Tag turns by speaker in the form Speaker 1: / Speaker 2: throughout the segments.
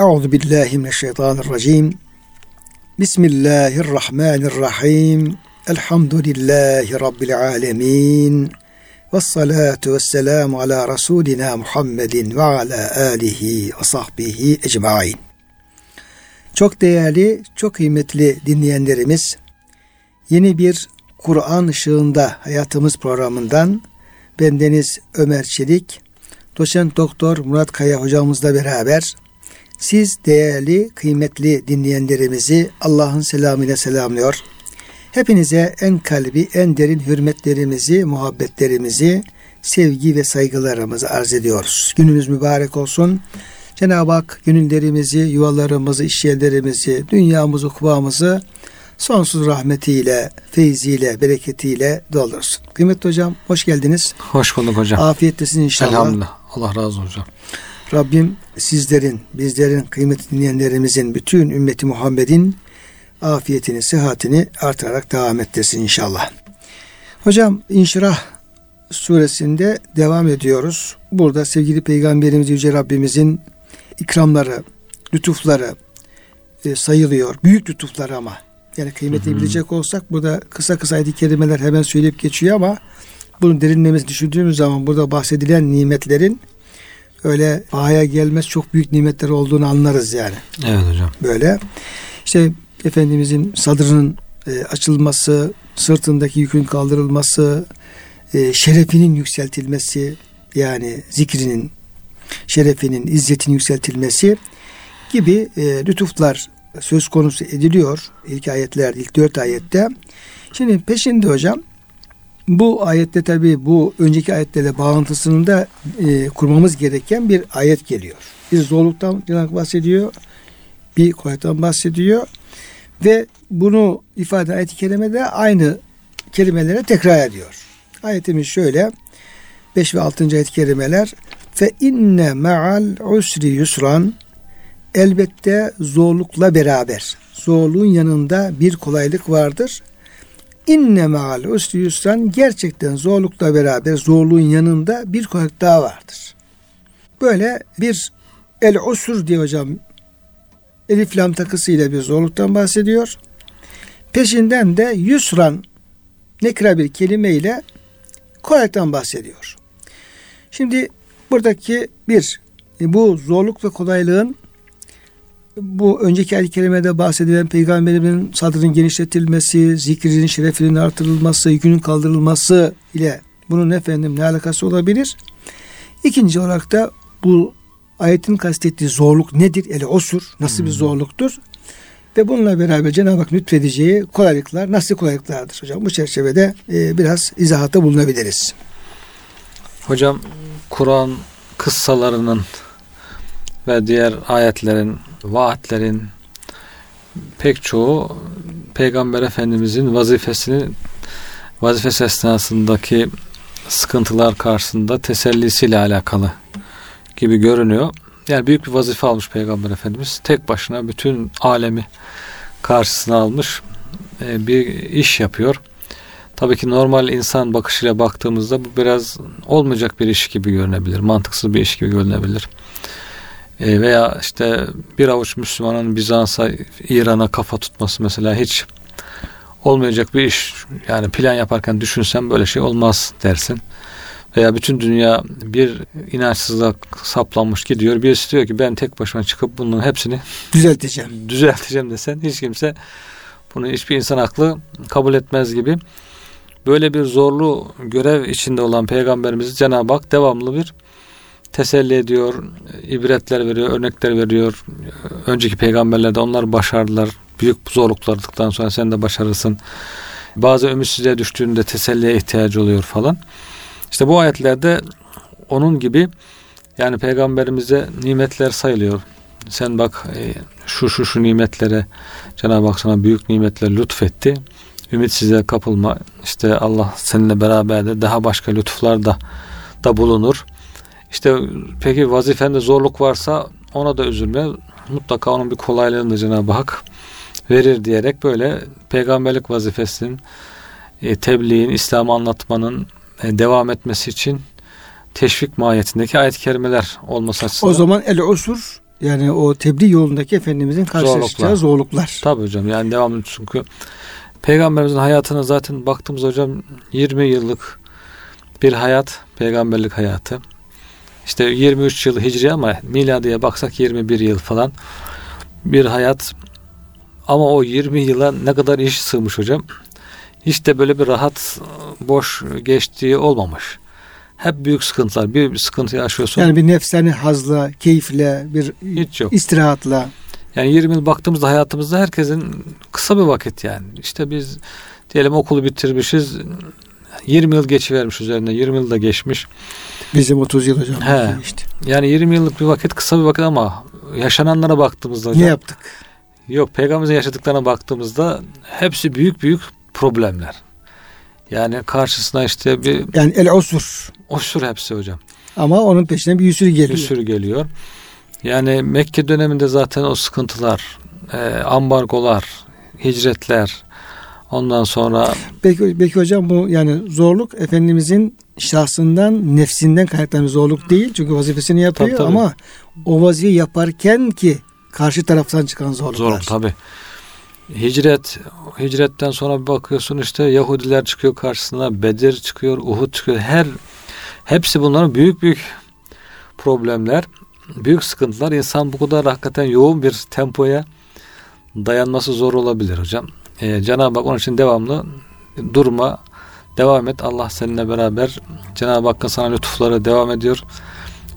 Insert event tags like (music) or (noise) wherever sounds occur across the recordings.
Speaker 1: Euzu billahi mineşşeytanirracim. Bismillahirrahmanirrahim. Elhamdülillahi rabbil alamin. Ve salatu ve selamu ala Resulina Muhammedin ve ala alihi ve sahbihi ecmain. Çok değerli, çok kıymetli dinleyenlerimiz, yeni bir Kur'an ışığında hayatımız programından bendeniz Ömer Çelik, doçent doktor Murat Kaya hocamızla beraber siz değerli, kıymetli dinleyenlerimizi Allah'ın selamıyla selamlıyor. Hepinize en kalbi, en derin hürmetlerimizi, muhabbetlerimizi, sevgi ve saygılarımızı arz ediyoruz. Gününüz mübarek olsun. Cenab-ı Hak gönüllerimizi, yuvalarımızı, işyerlerimizi, dünyamızı, kubamızı sonsuz rahmetiyle, feyziyle, bereketiyle doldursun. Kıymetli hocam hoş geldiniz.
Speaker 2: Hoş bulduk hocam.
Speaker 1: Afiyettesin inşallah.
Speaker 2: Elhamdülillah. Allah razı olsun hocam.
Speaker 1: Rabbim sizlerin, bizlerin, kıymetli dinleyenlerimizin, bütün ümmeti Muhammed'in afiyetini, sıhhatini artırarak devam ettirsin inşallah. Hocam İnşirah suresinde devam ediyoruz. Burada sevgili Peygamberimiz Yüce Rabbimizin ikramları, lütufları e, sayılıyor. Büyük lütufları ama. Yani kıymetini bilecek olsak burada kısa kısa ayet kelimeler hemen söyleyip geçiyor ama bunun derinlemesi düşündüğümüz zaman burada bahsedilen nimetlerin öyle pahaya gelmez çok büyük nimetler olduğunu anlarız yani.
Speaker 2: Evet hocam.
Speaker 1: Böyle işte Efendimizin sadrının e, açılması, sırtındaki yükün kaldırılması, e, şerefinin yükseltilmesi yani zikrinin, şerefinin, izzetinin yükseltilmesi gibi e, lütuflar söz konusu ediliyor ilk ayetler, ilk dört ayette. Şimdi peşinde hocam bu ayette tabi bu önceki ayetlerle bağlantısını da e, kurmamız gereken bir ayet geliyor. Bir zorluktan bahsediyor, bir kolaylıktan bahsediyor ve bunu ifade ayet-i kerimede aynı kelimelere tekrar ediyor. Ayetimiz şöyle 5 ve 6. ayet-i kerimeler fe inne ma'al usri yusran elbette zorlukla beraber zorluğun yanında bir kolaylık vardır. İnne ma'al usri yusran gerçekten zorlukla beraber zorluğun yanında bir kolaylık daha vardır. Böyle bir el usur diye hocam elif lam takısıyla bir zorluktan bahsediyor. Peşinden de yusran nekra bir kelime ile kolaylıktan bahsediyor. Şimdi buradaki bir bu zorluk ve kolaylığın bu önceki ayet kerimede bahsedilen peygamberimin sadrının genişletilmesi, zikrinin şerefinin artırılması, yükünün kaldırılması ile bunun efendim ne alakası olabilir? İkinci olarak da bu ayetin kastettiği zorluk nedir? Ele osur. Nasıl hmm. bir zorluktur? Ve bununla beraber Cenab-ı Hak lütfedeceği kolaylıklar nasıl kolaylıklardır hocam? Bu çerçevede e, biraz izahatta bulunabiliriz.
Speaker 2: Hocam Kur'an kıssalarının ve diğer ayetlerin, vaatlerin pek çoğu Peygamber Efendimizin vazifesini vazifesi esnasındaki sıkıntılar karşısında tesellisiyle alakalı gibi görünüyor. Yani büyük bir vazife almış Peygamber Efendimiz. Tek başına bütün alemi karşısına almış e, bir iş yapıyor. Tabii ki normal insan bakışıyla baktığımızda bu biraz olmayacak bir iş gibi görünebilir. Mantıksız bir iş gibi görünebilir. E, veya işte bir avuç Müslümanın Bizans'a, İran'a kafa tutması mesela hiç olmayacak bir iş. Yani plan yaparken düşünsen böyle şey olmaz dersin. Veya bütün dünya bir inançsızlığa saplanmış gidiyor. Birisi diyor ki ben tek başıma çıkıp bunun hepsini
Speaker 1: düzelteceğim.
Speaker 2: Düzelteceğim desen hiç kimse bunu hiçbir insan aklı kabul etmez gibi. Böyle bir zorlu görev içinde olan peygamberimizi Cenab-ı Hak devamlı bir teselli ediyor, ibretler veriyor, örnekler veriyor. Önceki peygamberler de onlar başardılar. Büyük zorluklardıktan sonra sen de başarırsın. Bazı ümitsizliğe düştüğünde teselliye ihtiyacı oluyor falan. İşte bu ayetlerde onun gibi yani peygamberimize nimetler sayılıyor. Sen bak e, şu şu şu nimetlere Cenab-ı Hak sana büyük nimetler lütfetti. Ümitsizliğe kapılma. İşte Allah seninle beraber de daha başka lütuflar da da bulunur. İşte peki vazifende zorluk varsa ona da üzülme. Mutlaka onun bir kolaylığını da Cenab-ı Hak verir diyerek böyle peygamberlik vazifesinin e, tebliğin, İslam'ı anlatmanın e, devam etmesi için teşvik mahiyetindeki ayet-i kerimeler olması açısından.
Speaker 1: O zaman el usur yani o tebliğ yolundaki Efendimizin karşılaşacağı zorluklar. zorluklar.
Speaker 2: Tabii hocam yani devamlı çünkü Peygamberimizin hayatına zaten baktığımız hocam 20 yıllık bir hayat, peygamberlik hayatı. İşte 23 yıl hicri ama miladiye baksak 21 yıl falan bir hayat. Ama o 20 yıla ne kadar iş sığmış hocam. Hiç de böyle bir rahat, boş geçtiği olmamış. Hep büyük sıkıntılar. Bir, sıkıntı yaşıyorsun.
Speaker 1: Yani bir nefsani hazla, keyifle, bir Hiç yok. istirahatla.
Speaker 2: Yani 20 yıl baktığımızda hayatımızda herkesin kısa bir vakit yani. İşte biz diyelim okulu bitirmişiz. 20 yıl geçivermiş üzerinde. 20 yıl da geçmiş.
Speaker 1: Bizim 30 yıl hocam.
Speaker 2: He. Işte. Yani 20 yıllık bir vakit kısa bir vakit ama yaşananlara baktığımızda hocam.
Speaker 1: Ne yaptık?
Speaker 2: Yok peygamberimizin yaşadıklarına baktığımızda hepsi büyük büyük problemler. Yani karşısına işte bir...
Speaker 1: Yani el osur.
Speaker 2: Osur hepsi hocam.
Speaker 1: Ama onun peşinden bir sürü geliyor. Bir
Speaker 2: sürü geliyor. Yani Mekke döneminde zaten o sıkıntılar, e, ambargolar, hicretler, ondan sonra...
Speaker 1: Peki, peki hocam bu yani zorluk Efendimizin şahsından, nefsinden kaynaklanan zorluk değil. Çünkü vazifesini yapıyor tabii, tabii. ama o vazifeyi yaparken ki karşı taraftan çıkan zorluklar. Zor
Speaker 2: tabii. Hicret, hicretten sonra bir bakıyorsun işte Yahudiler çıkıyor karşısına, Bedir çıkıyor, Uhud çıkıyor. Her hepsi bunların büyük büyük problemler, büyük sıkıntılar. İnsan bu kadar hakikaten yoğun bir tempoya dayanması zor olabilir hocam. Ee, Cenab-ı Hak onun için devamlı durma, devam et. Allah seninle beraber. Cenab-ı Hakk'ın sana lütufları devam ediyor.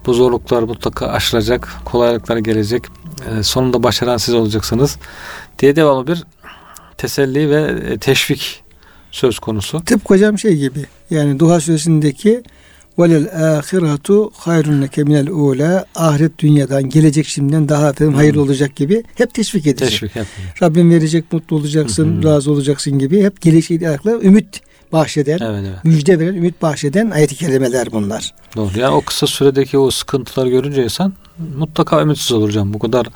Speaker 2: Bu zorluklar mutlaka aşılacak, kolaylıklar gelecek. Ee, sonunda başaran siz olacaksınız diye devamlı bir teselli ve e, teşvik söz konusu.
Speaker 1: Tıpkı hocam şey gibi yani Duha suresindeki velel ahiretu hayrun leke minel ula ahiret dünyadan gelecek şimdiden daha efendim hayırlı hmm. olacak gibi hep teşvik edecek. Teşvik yapıyor. Rabbim verecek mutlu olacaksın, hmm. razı olacaksın gibi hep geleceğiyle alakalı ümit bahşeden, evet, evet. müjde veren, ümit bahşeden ayet-i kerimeler bunlar.
Speaker 2: Doğru. Yani o kısa süredeki o sıkıntılar görünce insan mutlaka ümitsiz olur hocam. Bu kadar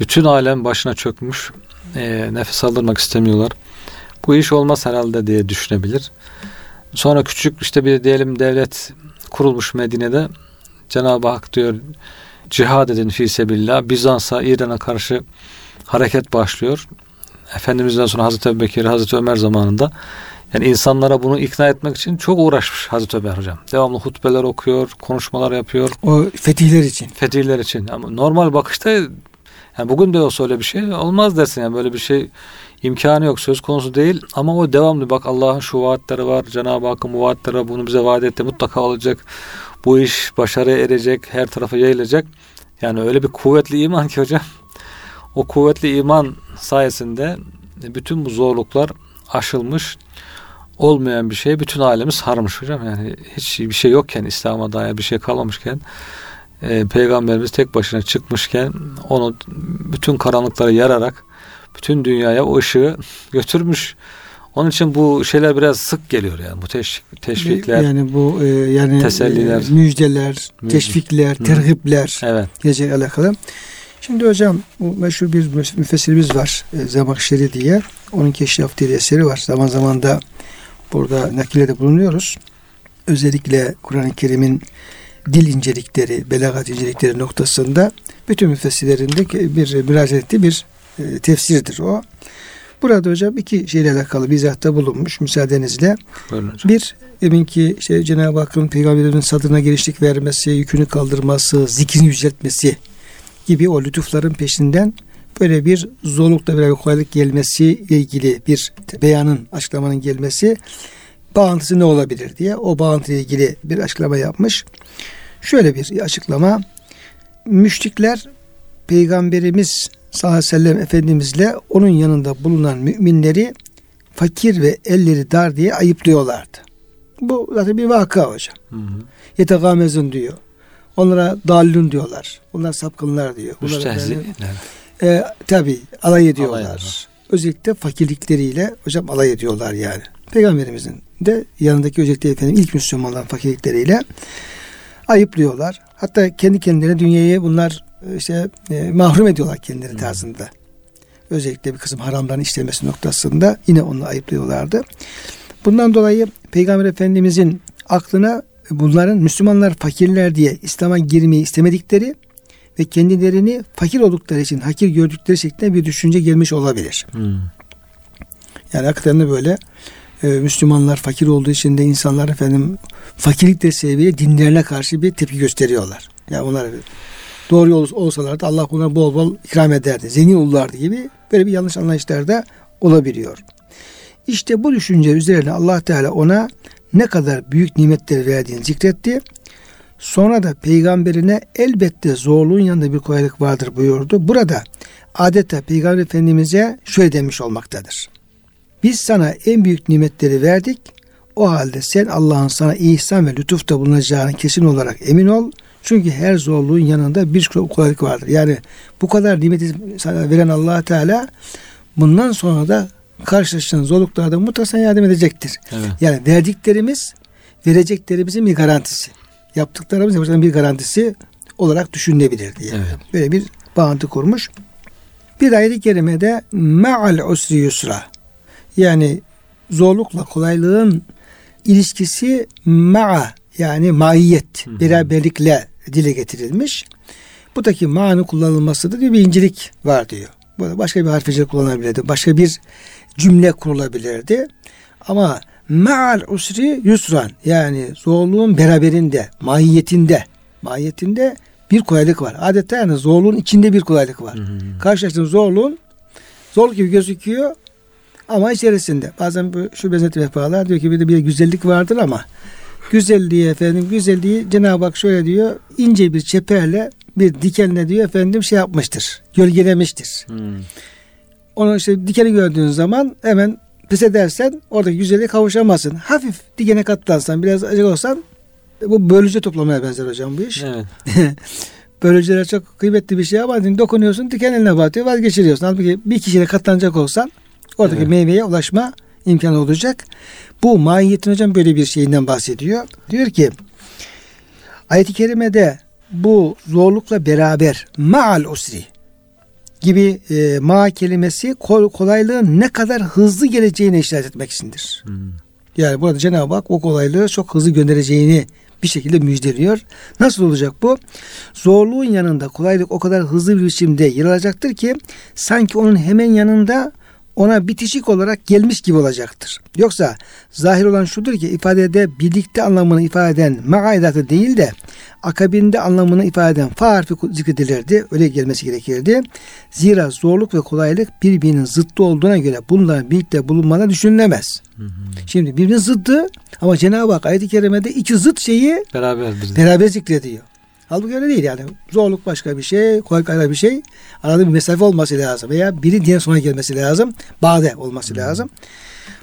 Speaker 2: bütün alem başına çökmüş. E, nefes aldırmak istemiyorlar. Bu iş olmaz herhalde diye düşünebilir. Sonra küçük işte bir diyelim devlet kurulmuş Medine'de Cenab-ı Hak diyor cihad edin fi sebillah. Bizans'a, İran'a karşı hareket başlıyor. Efendimiz'den sonra Hazreti Ebubekir, Hazreti Ömer zamanında yani insanlara bunu ikna etmek için çok uğraşmış Hazreti Ömer hocam. Devamlı hutbeler okuyor, konuşmalar yapıyor.
Speaker 1: O fetihler için.
Speaker 2: Fetihler için. Ama normal bakışta yani bugün de olsa öyle bir şey olmaz dersin yani böyle bir şey imkanı yok söz konusu değil. Ama o devamlı bak Allah'ın şu vaatleri var Cenab-ı Hakk'ın bu vaatleri bunu bize vaat etti mutlaka olacak. Bu iş başarıya erecek her tarafa yayılacak. Yani öyle bir kuvvetli iman ki hocam (laughs) o kuvvetli iman sayesinde bütün bu zorluklar aşılmış olmayan bir şey bütün alemi sarmış hocam. Yani hiç bir şey yokken İslam'a dair bir şey kalmamışken e, peygamberimiz tek başına çıkmışken onu bütün karanlıkları yararak bütün dünyaya o ışığı götürmüş. Onun için bu şeyler biraz sık geliyor yani bu teşvik, teşvikler.
Speaker 1: Yani bu e, yani teselliler, e, müjdeler, müjde. teşvikler, terhipler evet. gelecek alakalı. Şimdi hocam bu meşhur bir müfessirimiz var. E, Zemakşeri diye. Onun Keşraf diye eseri var. Zaman zaman da burada nakilede bulunuyoruz. Özellikle Kur'an-ı Kerim'in dil incelikleri, belagat incelikleri noktasında bütün müfessirlerinde bir müracaat ettiği bir e, tefsirdir o. Burada hocam iki şeyle alakalı bizatta bulunmuş müsaadenizle. Bir, eminki şey, Cenab-ı Hakk'ın peygamberinin sadrına gelişlik vermesi, yükünü kaldırması, zikrini yüceltmesi gibi o lütufların peşinden böyle bir zorlukla bir kolaylık gelmesi ile ilgili bir beyanın, açıklamanın gelmesi bağıntısı ne olabilir diye o bağıntı ile ilgili bir açıklama yapmış. Şöyle bir açıklama. Müşrikler Peygamberimiz sallallahu aleyhi ve sellem Efendimizle onun yanında bulunan müminleri fakir ve elleri dar diye ayıplıyorlardı. Bu zaten bir vaka hocam. Yetegamezun diyor. Onlara dallun diyorlar. Onlar sapkınlar diyor. Müstehzi. E, tabi alay ediyorlar. Alay Özellikle fakirlikleriyle hocam alay ediyorlar yani. Peygamberimizin de yanındaki özellikle efendim ilk Müslümanların fakirlikleriyle ayıplıyorlar. Hatta kendi kendilerine dünyayı bunlar e, işte e, mahrum ediyorlar kendileri tarzında. Özellikle bir kızım haramdan işlemesi noktasında yine onu ayıplıyorlardı. Bundan dolayı Peygamber Efendimizin aklına bunların Müslümanlar fakirler diye İslam'a girmeyi istemedikleri ve kendilerini fakir oldukları için hakir gördükleri şeklinde bir düşünce gelmiş olabilir.
Speaker 2: Hmm.
Speaker 1: Yani hakikaten de böyle e, Müslümanlar fakir olduğu için de insanlar efendim fakirlik de sebebiyle dinlerine karşı bir tepki gösteriyorlar. Yani onlar doğru yol olsalardı Allah ona bol bol ikram ederdi. Zengin olurlardı gibi böyle bir yanlış anlayışlar da olabiliyor. İşte bu düşünce üzerine Allah Teala ona ne kadar büyük nimetler verdiğini zikretti. Sonra da peygamberine elbette zorluğun yanında bir kolaylık vardır buyurdu. Burada adeta peygamber efendimize şöyle demiş olmaktadır. Biz sana en büyük nimetleri verdik. O halde sen Allah'ın sana ihsan ve lütufta bulunacağını kesin olarak emin ol. Çünkü her zorluğun yanında bir kolaylık vardır. Yani bu kadar nimeti sana veren allah Teala bundan sonra da karşılaştığın zorluklarda mutlaka yardım edecektir. Evet. Yani verdiklerimiz vereceklerimizin bir garantisi. Yaptıklarımız yapacağımız bir garantisi olarak düşünülebilir diye. Evet. Böyle bir bağıntı kurmuş. Bir ayet-i kerimede ma'al usri yusra yani zorlukla kolaylığın ilişkisi ma'a yani maiyet, beraberlikle dile getirilmiş. Buradaki ma'nın kullanılması da bir incelik var diyor. Burada başka bir harfece kullanılabilirdi. Başka bir cümle kurulabilirdi. Ama ma'al usri yusran yani zorluğun beraberinde, mahiyetinde, mahiyetinde bir kolaylık var. Adeta yani zorluğun içinde bir kolaylık var. Karşılaştığın zorluğun zorluk gibi gözüküyor ama içerisinde bazen bu şu benzetme yaparlar diyor ki bir de bir güzellik vardır ama güzelliği efendim güzelliği Cenab-ı Hak şöyle diyor ince bir çeperle bir dikenle diyor efendim şey yapmıştır. Gölgelemiştir. Hmm. Onu işte dikeni gördüğün zaman hemen pes edersen oradaki güzelliğe kavuşamazsın. Hafif dikene katlansan biraz acık olsan bu bölücü toplamaya benzer hocam bu iş. Evet. (laughs) Bölücüler çok kıymetli bir şey ama dokunuyorsun diken eline batıyor vazgeçiriyorsun. Halbuki bir kişiyle katlanacak olsan Oradaki evet. meyveye ulaşma imkanı olacak. Bu mahiyetin hocam böyle bir şeyinden bahsediyor. Diyor ki ayet-i kerimede bu zorlukla beraber ma'al usri gibi e, ma kelimesi kolaylığın ne kadar hızlı geleceğini işaret etmek içindir. Hmm. Yani burada Cenab-ı Hak o kolaylığı çok hızlı göndereceğini bir şekilde müjdeliyor. Nasıl olacak bu? Zorluğun yanında kolaylık o kadar hızlı bir biçimde yer alacaktır ki sanki onun hemen yanında ona bitişik olarak gelmiş gibi olacaktır. Yoksa zahir olan şudur ki ifadede birlikte anlamını ifade eden ma'aidatı değil de akabinde anlamını ifade eden fa harfi zikredilirdi. Öyle gelmesi gerekirdi. Zira zorluk ve kolaylık birbirinin zıttı olduğuna göre bunların birlikte bulunmana düşünülemez. Hı hı. Şimdi birbirinin zıttı ama Cenab-ı Hak ayet-i kerimede iki zıt şeyi beraber, beraber zikrediyor. Halbuki öyle değil yani. Zorluk başka bir şey, kolaylık ayrı bir şey. Arada bir mesafe olması lazım. Veya biri diğer sonra gelmesi lazım. Bade olması hmm. lazım.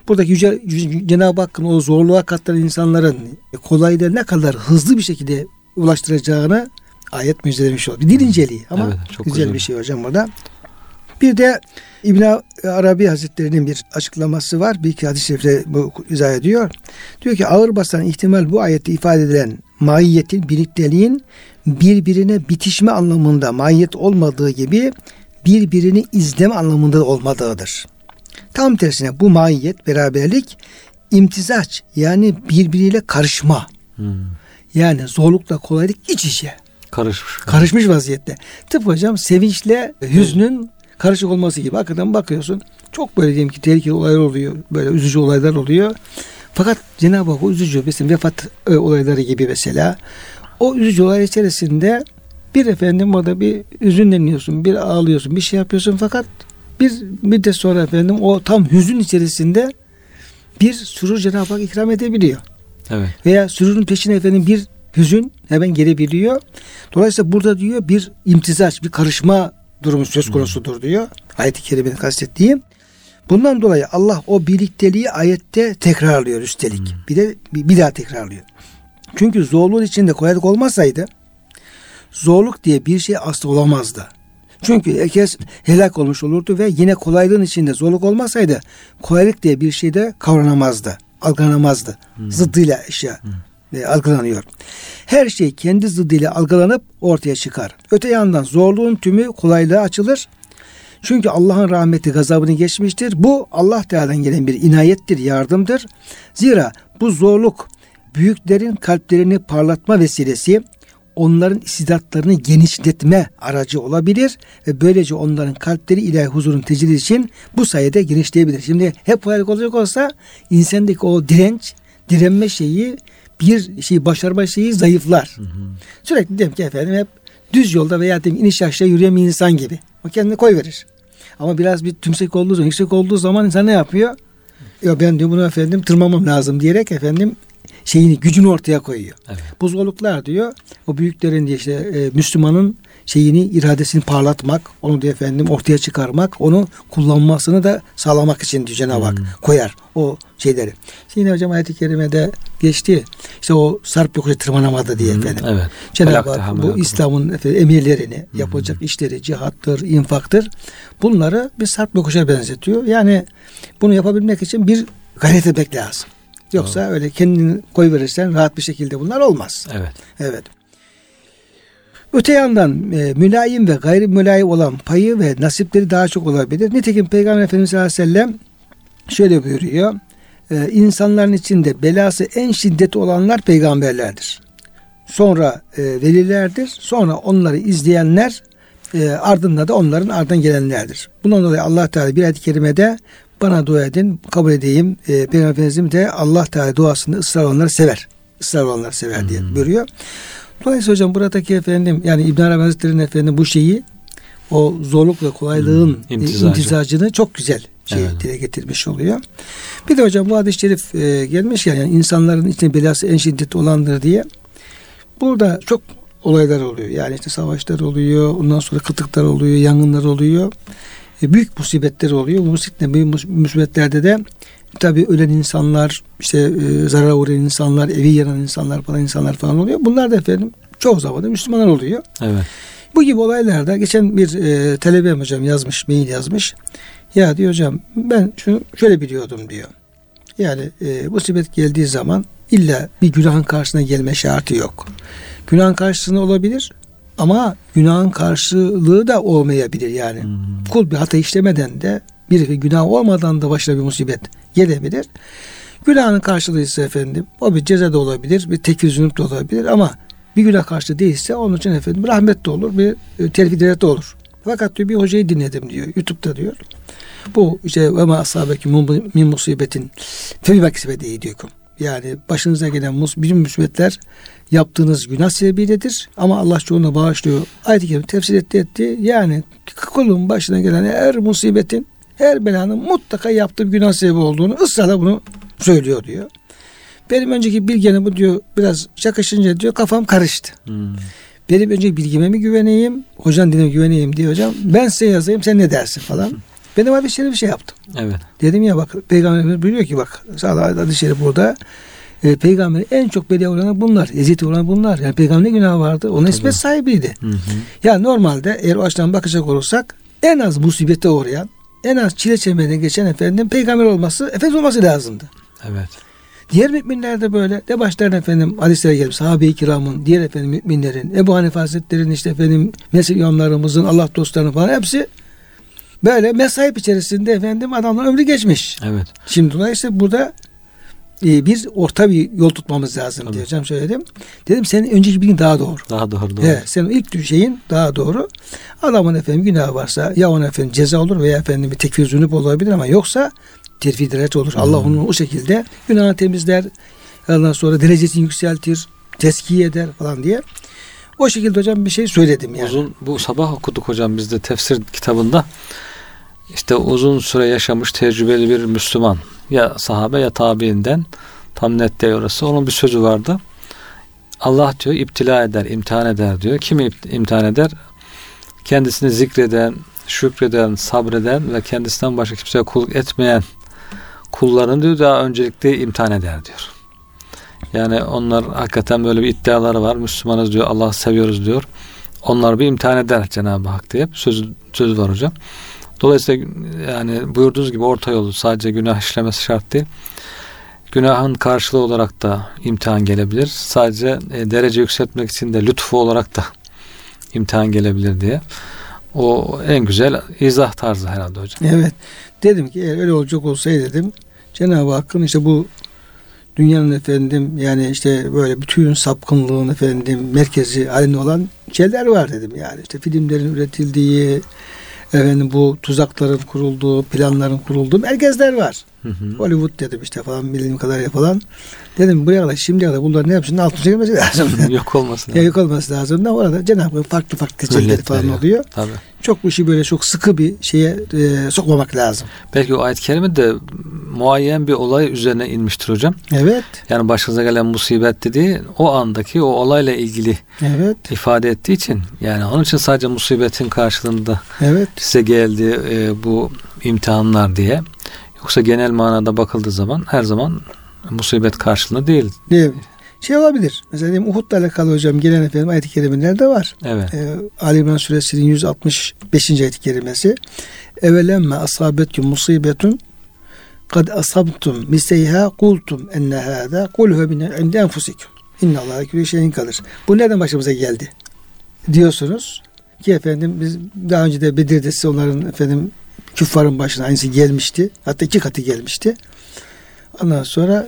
Speaker 1: Buradaki Yüce, Cenab-ı Hakk'ın o zorluğa katlanan insanların kolaylığı ne kadar hızlı bir şekilde ulaştıracağını ayet müjdelemiş oldu. Bir dil inceliği ama evet, çok güzel, güzel bir şey hocam burada. Bir de İbn Arabi Hazretleri'nin bir açıklaması var. Bir iki hadis-i şerifle bu izah ediyor. Diyor ki ağır basan ihtimal bu ayette ifade edilen maiyetin, birlikteliğin birbirine bitişme anlamında mahiyet olmadığı gibi birbirini izleme anlamında olmadığıdır. Tam tersine bu mahiyet, beraberlik imtizaç yani birbiriyle karışma. Hmm. Yani zorlukla kolaylık iç içe.
Speaker 2: Karışmış.
Speaker 1: Karışmış vaziyette. Tıpkı hocam sevinçle hüznün karışık olması gibi. Hakikaten bakıyorsun çok böyle diyelim ki tehlikeli olaylar oluyor. Böyle üzücü olaylar oluyor. Fakat Cenab-ı Hak o üzücü mesela vefat e, olayları gibi mesela o üzücü olay içerisinde bir efendim orada bir üzünleniyorsun, bir ağlıyorsun, bir şey yapıyorsun fakat bir müddet sonra efendim o tam hüzün içerisinde bir sürur Cenab-ı Hak ikram edebiliyor. Evet. Veya sürurun peşine efendim bir hüzün hemen gelebiliyor. Dolayısıyla burada diyor bir imtizaç, bir karışma durumu söz konusudur diyor. Ayet-i kerimenin kastettiği. Bundan dolayı Allah o birlikteliği ayette tekrarlıyor üstelik. Bir de bir, daha tekrarlıyor. Çünkü zorluğun içinde kolaylık olmasaydı zorluk diye bir şey asla olamazdı. Çünkü herkes helak olmuş olurdu ve yine kolaylığın içinde zorluk olmasaydı kolaylık diye bir şey de kavranamazdı, algılanamazdı. Hmm. Zıddıyla eşya hmm. E, algılanıyor. Her şey kendi zıddıyla algılanıp ortaya çıkar. Öte yandan zorluğun tümü kolaylığa açılır. Çünkü Allah'ın rahmeti gazabını geçmiştir. Bu Allah Teala'dan gelen bir inayettir, yardımdır. Zira bu zorluk büyüklerin kalplerini parlatma vesilesi, onların istidatlarını genişletme aracı olabilir ve böylece onların kalpleri ilahi huzurun tecrid için bu sayede genişleyebilir. Şimdi hep hayal olacak olsa insandaki o direnç, direnme şeyi bir şey başarma şeyi zayıflar. Hı hı. Sürekli diyelim ki efendim hep düz yolda veya diyelim iniş aşağı yürüyen bir insan gibi. O kendini koy verir. Ama biraz bir tümsek olduğu zaman, yüksek olduğu zaman insan ne yapıyor? Ya ben diyor bunu efendim tırmamam lazım diyerek efendim şeyini gücünü ortaya koyuyor. Evet. Bu zorluklar diyor o büyüklerin diye işte e, Müslümanın şeyini iradesini parlatmak, onu da efendim ortaya çıkarmak, onu kullanmasını da sağlamak için Cenab-ı Hak hmm. koyar o şeyleri. Şimdi hocam ayet-i kerimede geçti. İşte o sarp yokuşa tırmanamadı diye hmm. efendim. Evet. Cenab-ı Hak bu İslam'ın efendim, emirlerini, hmm. yapılacak işleri, cihattır, infaktır. Bunları bir sarp yokuşa benzetiyor. Yani bunu yapabilmek için bir gayret etmek lazım. Yoksa Doğru. öyle kendini koy verirsen rahat bir şekilde bunlar olmaz.
Speaker 2: Evet.
Speaker 1: Evet. Öte yandan e, mülayim ve gayri mülayim olan payı ve nasipleri daha çok olabilir. Nitekim Peygamber Efendimiz sallallahu aleyhi ve sellem şöyle buyuruyor. E, insanların içinde belası en şiddetli olanlar peygamberlerdir. Sonra e, velilerdir. Sonra onları izleyenler e, ardında da onların ardından gelenlerdir. Bundan dolayı Allah Teala bir ayet-i kerimede bana dua edin, kabul edeyim. E, Peygamber de Allah Teala duasını ısrar olanları sever. Israr olanları sever diye hmm. Dolayısıyla hocam buradaki efendim yani İbn Arabi Hazretleri'nin efendim bu şeyi o zorluk ve kolaylığın hmm, imtizacı. imtizacını çok güzel şey evet. dile getirmiş oluyor. Bir de hocam bu hadis-i şerif e, gelmiş ya yani insanların içinde belası en şiddetli olandır diye. Burada çok olaylar oluyor. Yani işte savaşlar oluyor, ondan sonra kıtlıklar oluyor, yangınlar oluyor. E, büyük musibetler oluyor. Bu büyük musibetlerde de tabi ölen insanlar, işte e, zarar uğrayan insanlar, evi yanan insanlar falan insanlar falan oluyor. Bunlar da efendim çok zaman Müslümanlar oluyor.
Speaker 2: Evet.
Speaker 1: Bu gibi olaylarda geçen bir e, talebem hocam yazmış, mail yazmış. Ya diyor hocam ben şunu şöyle biliyordum diyor. Yani e, musibet geldiği zaman illa bir günahın karşısına gelme şartı yok. Günahın karşısında olabilir ama günahın karşılığı da olmayabilir yani. Hmm. Kul bir hata işlemeden de bir günah olmadan da başına bir musibet gelebilir. Günahın karşılığı ise efendim o bir ceza da olabilir, bir tekfir zünüp de olabilir ama bir günah karşı değilse onun için efendim rahmet de olur, bir e, telfi de olur. Fakat diyor bir hocayı dinledim diyor YouTube'da diyor. Bu işte ve ma asabeki min musibetin fe bi diyor. Yani başınıza gelen mus, bütün musibetler yaptığınız günah sebebiyledir. Ama Allah çoğunu bağışlıyor. Ayet-i Kerime tefsir etti etti. Yani kulun başına gelen her musibetin, her belanın mutlaka yaptığı bir günah sebebi olduğunu ısrarla bunu söylüyor diyor. Benim önceki bilgene bu diyor biraz çakışınca diyor kafam karıştı. Hmm. Benim önceki bilgime mi güveneyim, hocanın diline güveneyim diyor hocam. Ben size yazayım sen ne dersin falan. Benim abi şöyle bir şey yaptım.
Speaker 2: Evet.
Speaker 1: Dedim ya bak peygamberimiz buyuruyor ki bak sağda hadis şerif burada e, peygamber en çok belaya uğranan bunlar. Eziyete uğranan bunlar. Yani peygamber ne günah vardı? Onun ismet sahibiydi. Hı hı. Ya normalde eğer o açıdan bakacak olursak en az musibete uğrayan, en az çile çemberine geçen efendim peygamber olması, efendimiz olması lazımdı.
Speaker 2: Evet.
Speaker 1: Diğer müminler de böyle. De başlarına efendim hadislere gelip sahabe-i kiramın, diğer efendim müminlerin, Ebu Hanife Hazretleri'nin işte efendim mezhep imamlarımızın, Allah dostlarının falan hepsi böyle mesaip içerisinde efendim adamlar ömrü geçmiş.
Speaker 2: Evet.
Speaker 1: Şimdi dolayısıyla burada e, bir orta bir yol tutmamız lazım Tabii. diyeceğim söyledim. Dedim senin önceki bilgin daha doğru.
Speaker 2: Daha doğru. doğru.
Speaker 1: Evet, senin ilk şeyin daha doğru. Adamın efendim günahı varsa ya ona efendim ceza olur veya efendim bir tekfir zünüp olabilir ama yoksa terfi derece olur. Hmm. Allah onu o şekilde günahını temizler. Ondan sonra derecesini yükseltir. Teskiye eder falan diye. O şekilde hocam bir şey söyledim yani.
Speaker 2: Uzun bu sabah okuduk hocam bizde tefsir kitabında. İşte uzun süre yaşamış tecrübeli bir Müslüman ya sahabe ya tabiinden tam net değil orası. Onun bir sözü vardı. Allah diyor iptila eder, imtihan eder diyor. Kimi imtihan eder? Kendisini zikreden, şükreden, sabreden ve kendisinden başka kimseye kulluk etmeyen kullarını diyor daha öncelikle imtihan eder diyor. Yani onlar hakikaten böyle bir iddiaları var. Müslümanız diyor, Allah seviyoruz diyor. Onlar bir imtihan eder Cenab-ı Hak diye söz, söz var hocam. Dolayısıyla yani buyurduğunuz gibi orta yolu sadece günah işlemesi şart değil. Günahın karşılığı olarak da imtihan gelebilir. Sadece e, derece yükseltmek için de lütfu olarak da imtihan gelebilir diye. O en güzel izah tarzı herhalde hocam.
Speaker 1: Evet. Dedim ki eğer öyle olacak olsaydı dedim Cenab-ı Hakk'ın işte bu dünyanın efendim yani işte böyle bütün sapkınlığın efendim merkezi halinde olan şeyler var dedim yani. işte filmlerin üretildiği, efendim bu tuzakların kurulduğu, planların kurulduğu merkezler var. Hı hı. Hollywood dedim işte falan bildiğim kadar yapılan. Dedim buraya kadar şimdiye kadar bunların hepsinin altına çekilmesi lazım. (laughs)
Speaker 2: yok olması
Speaker 1: lazım. yok olması lazım. Da orada Cenab-ı Hak farklı farklı tecellileri falan oluyor. Tabii. Çok bu işi böyle çok sıkı bir şeye e, sokmamak lazım.
Speaker 2: Belki o ayet-i kerime de muayyen bir olay üzerine inmiştir hocam.
Speaker 1: Evet.
Speaker 2: Yani başınıza gelen musibet dediği o andaki o olayla ilgili evet. ifade ettiği için yani onun için sadece musibetin karşılığında evet. size geldi e, bu imtihanlar diye. Yoksa genel manada bakıldığı zaman her zaman musibet karşılığında değil.
Speaker 1: Değil. Şey olabilir. Mesela diyeyim Uhud'la alakalı hocam gelen efendim ayet-i kerimelerde var.
Speaker 2: Evet. Ee,
Speaker 1: Ali İmran suresinin 165. ayet-i kerimesi. Evelemme asabetkum musibetun kad asabtum miseyha kultum enne hâzâ kulhu min indi enfusikum. İnna Allah'a külli şeyin kalır. Bu nereden başımıza geldi? Diyorsunuz ki efendim biz daha önce de Bedir'de size onların efendim küffarın başına aynısı gelmişti. Hatta iki katı gelmişti. Ondan sonra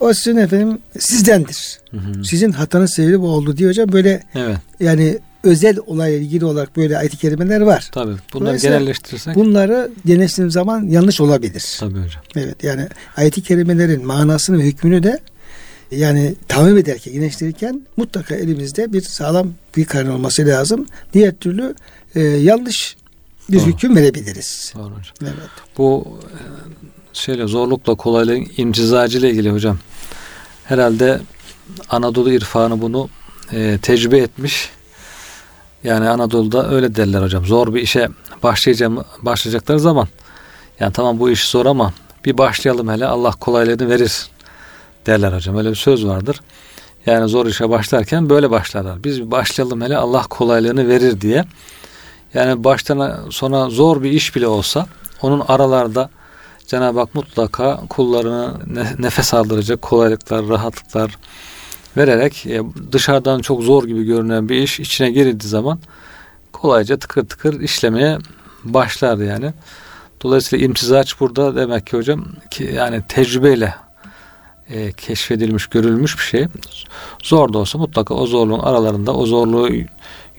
Speaker 1: o sizin efendim sizdendir. Hı hı. Sizin hatanız sebebi bu oldu diyor hocam. Böyle evet. yani özel olayla ilgili olarak böyle ayet-i kerimeler var.
Speaker 2: Tabii. Bunları genelleştirirsek.
Speaker 1: Bunları genelleştirdiğim zaman yanlış olabilir.
Speaker 2: Tabii hocam.
Speaker 1: Evet yani ayet-i kerimelerin manasını ve hükmünü de yani tamim ederken, genelleştirirken mutlaka elimizde bir sağlam bir kaynak olması lazım. Diğer türlü e, yanlış bir Doğru. hüküm verebiliriz.
Speaker 2: Doğru hocam. Evet. Bu e, şeyle zorlukla kolaylığın imtizacı ile ilgili hocam. Herhalde Anadolu irfanı bunu e, tecrübe etmiş. Yani Anadolu'da öyle derler hocam. Zor bir işe başlayacağım başlayacakları zaman yani tamam bu iş zor ama bir başlayalım hele Allah kolaylığını verir derler hocam. Öyle bir söz vardır. Yani zor işe başlarken böyle başlarlar. Biz bir başlayalım hele Allah kolaylığını verir diye. Yani baştan sona zor bir iş bile olsa onun aralarda Cenab-ı Hak mutlaka kullarını nefes aldıracak kolaylıklar, rahatlıklar vererek e, dışarıdan çok zor gibi görünen bir iş içine girildiği zaman kolayca tıkır tıkır işlemeye başlardı yani. Dolayısıyla imtizaç burada demek ki hocam ki yani tecrübeyle e, keşfedilmiş, görülmüş bir şey. Zor da olsa mutlaka o zorluğun aralarında o zorluğu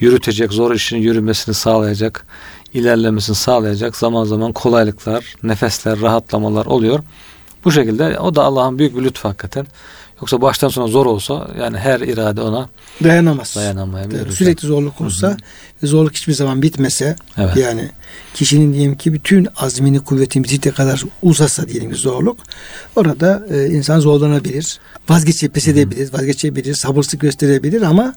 Speaker 2: yürütecek, zor işin yürümesini sağlayacak, ilerlemesini sağlayacak zaman zaman kolaylıklar, nefesler, rahatlamalar oluyor. Bu şekilde o da Allah'ın büyük bir lütfu hakikaten. Yoksa baştan sona zor olsa yani her irade ona
Speaker 1: dayanamaz.
Speaker 2: Dayanamayabilir.
Speaker 1: Sürekli zorluk olsa ve zorluk hiçbir zaman bitmese evet. yani kişinin diyelim ki bütün azmini kuvvetini bitirdiği kadar uzasa diyelim ki zorluk orada e, insan zorlanabilir. Vazgeçip pes edebilir, vazgeçebilir, sabırsızlık gösterebilir ama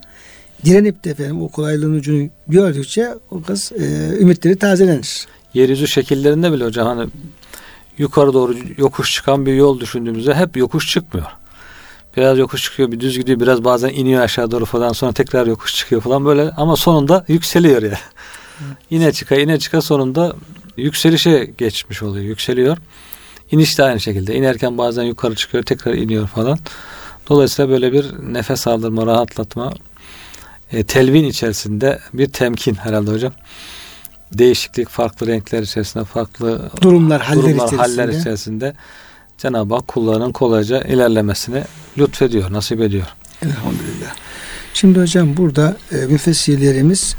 Speaker 1: direnip de efendim o kolaylığın ucunu gördükçe o kız e, ümitleri tazelenir.
Speaker 2: Yeryüzü şekillerinde bile hocam hani yukarı doğru yokuş çıkan bir yol düşündüğümüzde hep yokuş çıkmıyor. Biraz yokuş çıkıyor, bir düz gidiyor, biraz bazen iniyor aşağı doğru falan, sonra tekrar yokuş çıkıyor falan böyle ama sonunda yükseliyor ya. Yani. yine çıka, yine çıka sonunda yükselişe geçmiş oluyor, yükseliyor. İniş de aynı şekilde. İnerken bazen yukarı çıkıyor, tekrar iniyor falan. Dolayısıyla böyle bir nefes aldırma, rahatlatma, e, telvin içerisinde bir temkin herhalde hocam. Değişiklik, farklı renkler içerisinde, farklı
Speaker 1: durumlar, haller, durumlar,
Speaker 2: içerisinde. haller içerisinde Cenab-ı Hak kullarının kolayca ilerlemesini lütfediyor, nasip ediyor.
Speaker 1: Elhamdülillah. Şimdi hocam burada e, müfessirlerimiz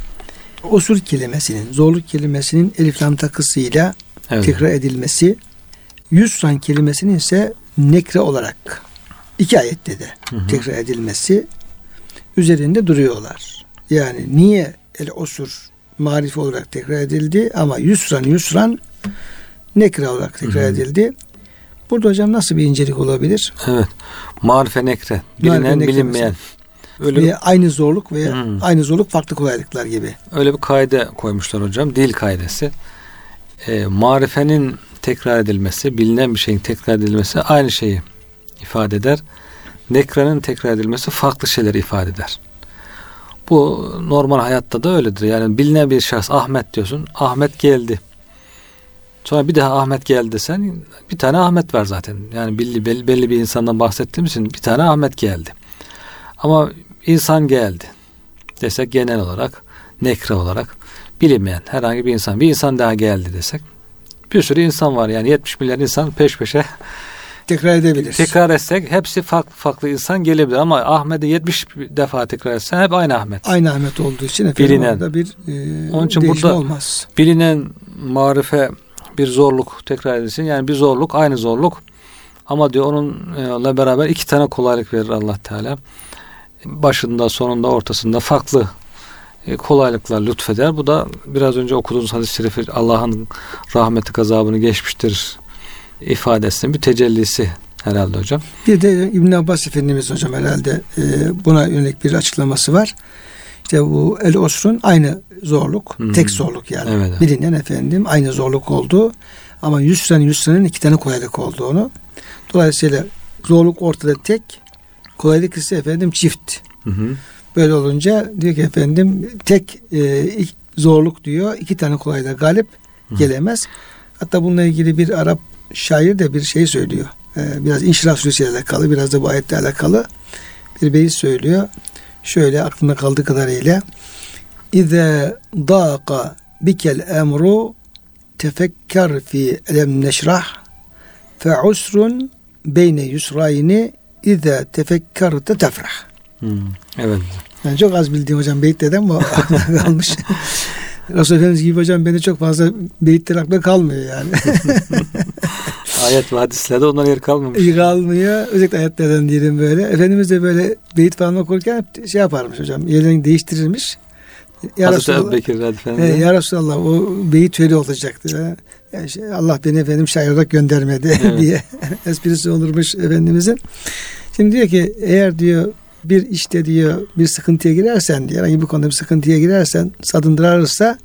Speaker 1: usul kelimesinin, zorluk kelimesinin elif lam takısıyla evet. tekrar edilmesi, yüzran kelimesinin ise nekre olarak iki ayette de hı hı. tekrar edilmesi üzerinde duruyorlar. Yani niye el osur marife olarak tekrar edildi ama yusran yusran nekre olarak tekrar hı hı. edildi. Burada hocam nasıl bir incelik olabilir?
Speaker 2: Evet. Marife nekre. Bilinen Marife bilinmeyen.
Speaker 1: Öyle veya aynı zorluk veya hmm. aynı zorluk farklı kolaylıklar gibi.
Speaker 2: Öyle bir kaide koymuşlar hocam. Dil kaidesi. E, marifenin tekrar edilmesi, bilinen bir şeyin tekrar edilmesi aynı şeyi ifade eder. Nekrenin tekrar edilmesi farklı şeyler ifade eder. Bu normal hayatta da öyledir. Yani bilinen bir şahıs Ahmet diyorsun. Ahmet geldi. Sonra bir daha Ahmet geldi desen bir tane Ahmet var zaten. Yani belli, belli, belli bir insandan bahsettiğimiz için bir tane Ahmet geldi. Ama insan geldi desek genel olarak nekre olarak bilinmeyen herhangi bir insan bir insan daha geldi desek bir sürü insan var yani 70 milyar insan peş peşe
Speaker 1: tekrar edebilir.
Speaker 2: Tekrar etsek hepsi farklı farklı insan gelebilir ama Ahmet'i 70 defa tekrar etsen hep aynı Ahmet.
Speaker 1: Aynı Ahmet olduğu için efendim
Speaker 2: Bilinen.
Speaker 1: orada bir e,
Speaker 2: Onun için
Speaker 1: değişme
Speaker 2: burada-
Speaker 1: olmaz.
Speaker 2: Bilinen marife bir zorluk tekrar edilsin. Yani bir zorluk aynı zorluk. Ama diyor onunla beraber iki tane kolaylık verir Allah Teala. Başında, sonunda, ortasında farklı e, kolaylıklar lütfeder. Bu da biraz önce okuduğunuz hadis-i şerifi Allah'ın rahmeti gazabını geçmiştir ifadesinin bir tecellisi herhalde hocam.
Speaker 1: Bir de İbn Abbas Efendimiz hocam herhalde e, buna yönelik bir açıklaması var. İşte bu El Osr'un aynı zorluk,
Speaker 2: Hmm.
Speaker 1: tek zorluk yani.
Speaker 2: Evet.
Speaker 1: Bilinen efendim aynı zorluk olduğu ama Yusra'nın Yusra'nın iki tane kolaylık olduğunu. Dolayısıyla zorluk ortada tek, kolaylık ise efendim çift.
Speaker 2: Hı hı.
Speaker 1: Böyle olunca diyor ki efendim tek e, zorluk diyor iki tane kolaylığa galip gelemez. Hatta bununla ilgili bir Arap şair de bir şey söylüyor. E, biraz İnşirah Suresi alakalı biraz da bu ayetle alakalı bir beyit söylüyor. Şöyle aklımda kaldığı kadarıyla İze daqa bikel emru tefekker fi elem neşrah fe usrun beyne yusrayni İze tefekkerte tefrah.
Speaker 2: Hı. Evet.
Speaker 1: Yani çok az bildiğim hocam beyitlerden ama (laughs) (laughs) aklımda kalmış. Resul Efendimiz gibi hocam bende çok fazla beyitler aklımda kalmıyor yani. (laughs)
Speaker 2: Ayet ve hadislerde ondan yer kalmamış.
Speaker 1: İyi kalmıyor. Özellikle ayetlerden diyelim böyle. Efendimiz de böyle beyit falan okurken şey yaparmış hocam. Yerlerini değiştirirmiş. Ya
Speaker 2: Hazreti
Speaker 1: Resulallah,
Speaker 2: Bekir
Speaker 1: he,
Speaker 2: Efendimiz.
Speaker 1: ya Resulallah o beyit öyle olacaktı. Yani şey, Allah beni efendim şair olarak göndermedi (laughs)
Speaker 2: Evet.
Speaker 1: diye esprisi olurmuş Efendimizin. Şimdi diyor ki eğer diyor bir işte diyor bir sıkıntıya girersen diyor herhangi bir konuda bir sıkıntıya girersen sadındırarsa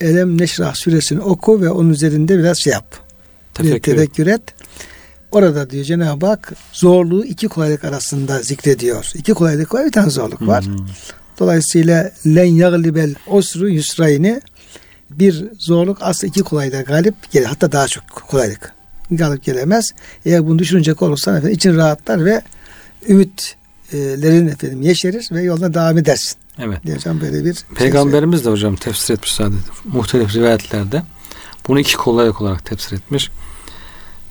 Speaker 1: Elem Neşrah suresini oku ve onun üzerinde biraz şey yap.
Speaker 2: Tefekkür.
Speaker 1: tevekkür et. Orada diyor Cenab-ı Hak zorluğu iki kolaylık arasında zikrediyor. İki kolaylık var bir tane zorluk var.
Speaker 2: Hı hı.
Speaker 1: Dolayısıyla len yaglibel osru yusrayni bir zorluk aslında iki kolaylığa galip gelir. Hatta daha çok kolaylık galip gelemez. Eğer bunu düşünecek olursan efendim için rahatlar ve ümitlerin efendim yeşerir ve yoluna devam edersin.
Speaker 2: Evet.
Speaker 1: Diyeceğim böyle bir şey
Speaker 2: Peygamberimiz de hocam tefsir etmiş zaten muhtelif rivayetlerde. Bunu iki kolaylık olarak tefsir etmiş.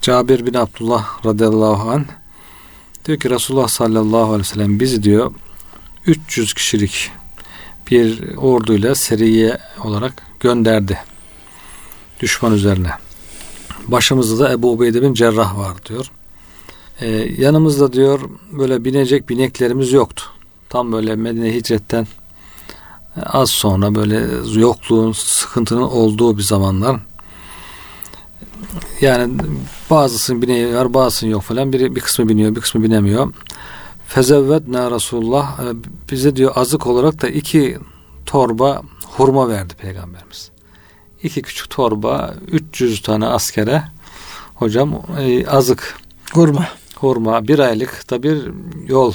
Speaker 2: Cabir bin Abdullah radıyallahu anh diyor ki Resulullah sallallahu aleyhi ve sellem bizi diyor 300 kişilik bir orduyla seriye olarak gönderdi. Düşman üzerine. Başımızda da Ebu Ubeyde bin Cerrah var diyor. Ee, yanımızda diyor böyle binecek bineklerimiz yoktu. Tam böyle Medine hicretten az sonra böyle yokluğun, sıkıntının olduğu bir zamanlar. Yani bazısının bineği var, bazısının yok falan. Biri bir kısmı biniyor, bir kısmı binemiyor. Fezevvedna Resulullah e, bize diyor azık olarak da iki torba hurma verdi peygamberimiz. İki küçük torba 300 tane askere hocam e, azık
Speaker 1: Kurma.
Speaker 2: hurma bir aylık da bir yol.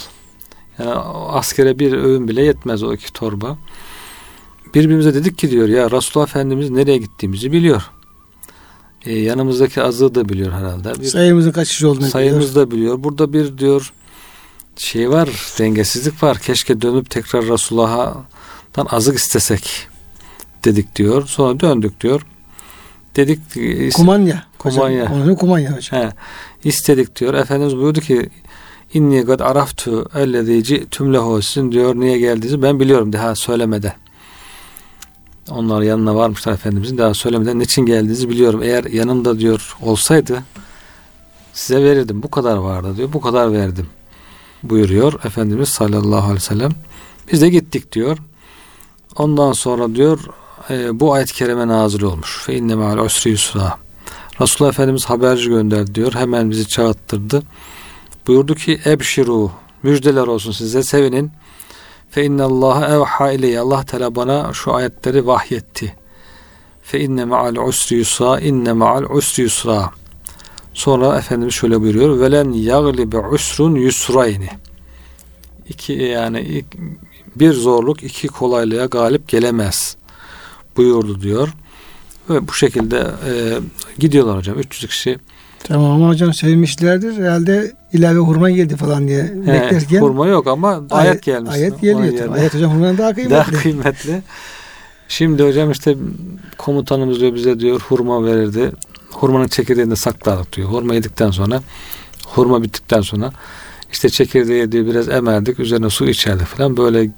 Speaker 2: Yani askere bir öğün bile yetmez o iki torba. Birbirimize dedik ki diyor ya Resulullah Efendimiz nereye gittiğimizi biliyor. E, yanımızdaki azığı da biliyor herhalde. Bir
Speaker 1: Sayımızın kaç kişi olduğunu
Speaker 2: sayımız da biliyor. Burada bir diyor şey var, dengesizlik var. Keşke dönüp tekrar Resulullah'tan azık istesek dedik diyor. Sonra döndük diyor. Dedik e,
Speaker 1: Kumanya.
Speaker 2: Kumanya.
Speaker 1: Hocam, kumanya hocam.
Speaker 2: He, istedik diyor. Efendimiz buyurdu ki inni gad araftu ellezî ci'tüm lehu sizin diyor niye geldiğinizi ben biliyorum daha söylemeden. Onlar yanına varmışlar Efendimizin daha söylemeden niçin geldiğinizi biliyorum. Eğer yanımda diyor olsaydı size verirdim. Bu kadar vardı diyor. Bu kadar verdim buyuruyor Efendimiz sallallahu aleyhi ve sellem. Biz de gittik diyor. Ondan sonra diyor e, bu ayet-i kerime nazil olmuş. Fe inne ma'al usri yusra. Resulullah Efendimiz haberci gönderdi diyor. Hemen bizi çağırttırdı. Buyurdu ki ebşiru müjdeler olsun size sevinin. Fe innallaha evha ileyye. Allah Teala bana şu ayetleri vahyetti. Fe inne ma'al usri yusra inne ma'al usri yusra. Sonra Efendimiz şöyle buyuruyor. Velen yaglibe usrun yusrayni. İki yani bir zorluk iki kolaylığa galip gelemez buyurdu diyor. Ve bu şekilde e, gidiyorlar hocam 300 kişi.
Speaker 1: Tamam ama hocam sevmişlerdir. Herhalde ilave hurma geldi falan diye
Speaker 2: He,
Speaker 1: beklerken.
Speaker 2: hurma yok ama ayet, gelmiş.
Speaker 1: Ayet geliyor. tabii. Ayet hocam hurmadan daha kıymetli.
Speaker 2: Daha kıymetli. Şimdi hocam işte komutanımız diyor bize diyor hurma verirdi. Hurmanın çekirdeğini de saklardık diyor. Hurma yedikten sonra hurma bittikten sonra işte çekirdeği diye biraz emerdik üzerine su içerdik falan böyle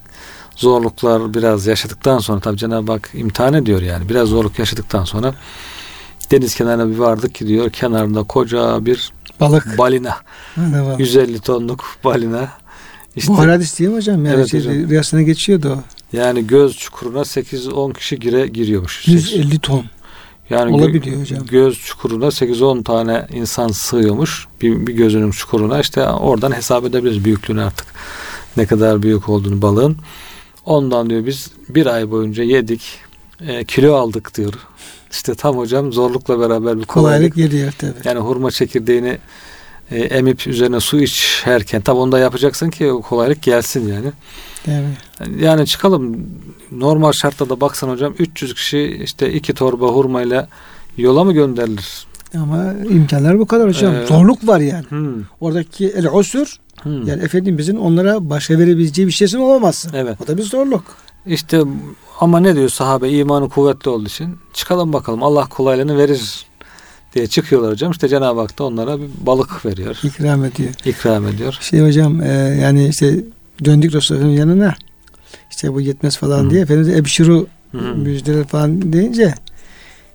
Speaker 2: zorluklar biraz yaşadıktan sonra tabi Cenab-ı Hak imtihan ediyor yani biraz zorluk yaşadıktan sonra deniz kenarına bir vardık ki diyor kenarında koca bir
Speaker 1: balık
Speaker 2: balina
Speaker 1: Ha,
Speaker 2: 150 tonluk balina
Speaker 1: işte, Bu hadis değil mi hocam? Yani evet şey, hocam. rüyasına geçiyordu o.
Speaker 2: Yani göz çukuruna 8-10 kişi gire giriyormuş.
Speaker 1: 150 ton. Yani Olabiliyor gö- hocam.
Speaker 2: Göz çukuruna 8-10 tane insan sığıyormuş. Bir, bir gözünün çukuruna işte oradan hesap edebiliriz büyüklüğünü artık. Ne kadar büyük olduğunu balığın. Ondan diyor biz bir ay boyunca yedik. E, kilo aldık diyor. İşte tam hocam zorlukla beraber bir kolaylık. Kolaylık
Speaker 1: geliyor tabii.
Speaker 2: Yani hurma çekirdeğini e, emip üzerine su içerken tabi onu da yapacaksın ki o kolaylık gelsin yani. Evet. Yani çıkalım normal şartta da baksan hocam 300 kişi işte iki torba hurmayla yola mı gönderilir?
Speaker 1: Ama imkanlar bu kadar hocam. Ee, Zorluk var yani. Hmm. Oradaki el usur hmm. yani Efendimizin onlara başa verebileceği bir şeysin olamazsın. Evet. O da bir zorluk.
Speaker 2: İşte ama ne diyor sahabe imanı kuvvetli olduğu için çıkalım bakalım Allah kolaylığını verir diye çıkıyorlar hocam. İşte Cenab-ı Hak da onlara bir balık veriyor.
Speaker 1: İkram ediyor.
Speaker 2: İkram ediyor.
Speaker 1: Şey hocam e, yani işte döndük Resulullah'ın yanına işte bu yetmez falan Hı. diye Efendimiz ebşiru müjdeler falan deyince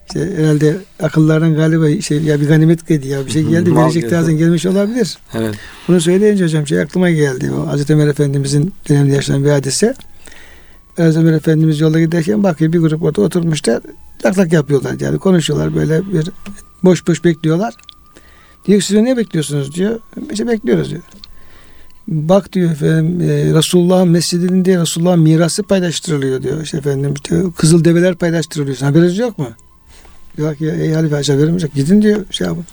Speaker 1: işte herhalde akıllardan galiba şey ya bir ganimet geldi ya bir şey geldi Mal verecek tarzın gelmiş olabilir. Evet. Bunu söyleyince hocam şey aklıma geldi. O Hazreti Ömer Efendimizin döneminde yaşanan bir hadise. Ömer Efendimiz yolda giderken bakıyor bir grup orada oturmuşlar. Tak tak yapıyorlar yani konuşuyorlar böyle bir boş boş bekliyorlar. Diyor siz ne bekliyorsunuz diyor. İşte bekliyoruz diyor. Bak diyor efendim e, Resulullah'ın mescidinde Resulullah'ın mirası paylaştırılıyor diyor. İşte efendim işte kızıl develer paylaştırılıyor. Haberiniz yok mu? Diyor ki ey halife aşağı vermeyecek. Gidin diyor şey yapın.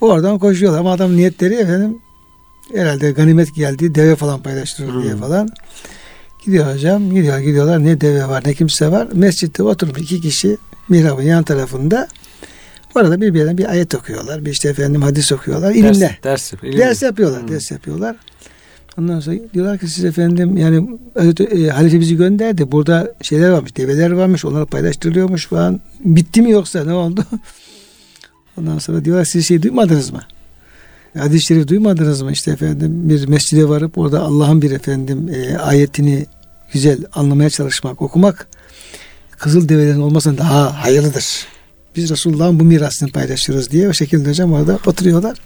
Speaker 1: Oradan koşuyorlar ama adam niyetleri efendim herhalde ganimet geldi deve falan paylaştırılır hmm. diye falan. Gidiyor hocam gidiyor gidiyorlar ne deve var ne kimse var. Mescitte oturmuş iki kişi mihrabın yan tarafında Orada birbirlerine bir ayet okuyorlar. Bir işte efendim hadis okuyorlar. İlimle. Ders,
Speaker 2: ders,
Speaker 1: ders yapıyorlar. Hmm. Ders yapıyorlar. Ondan sonra diyorlar ki siz efendim yani e, halife bizi gönderdi. Burada şeyler varmış, develer varmış. Onları paylaştırılıyormuş falan. Bitti mi yoksa ne oldu? (laughs) Ondan sonra diyorlar siz şey duymadınız mı? Hadis-i şerif duymadınız mı? İşte efendim bir mescide varıp orada Allah'ın bir efendim e, ayetini güzel anlamaya çalışmak, okumak kızıl develerin olmasından daha hayırlıdır biz Resulullah'ın bu mirasını paylaşırız diye o şekilde hocam orada oturuyorlar.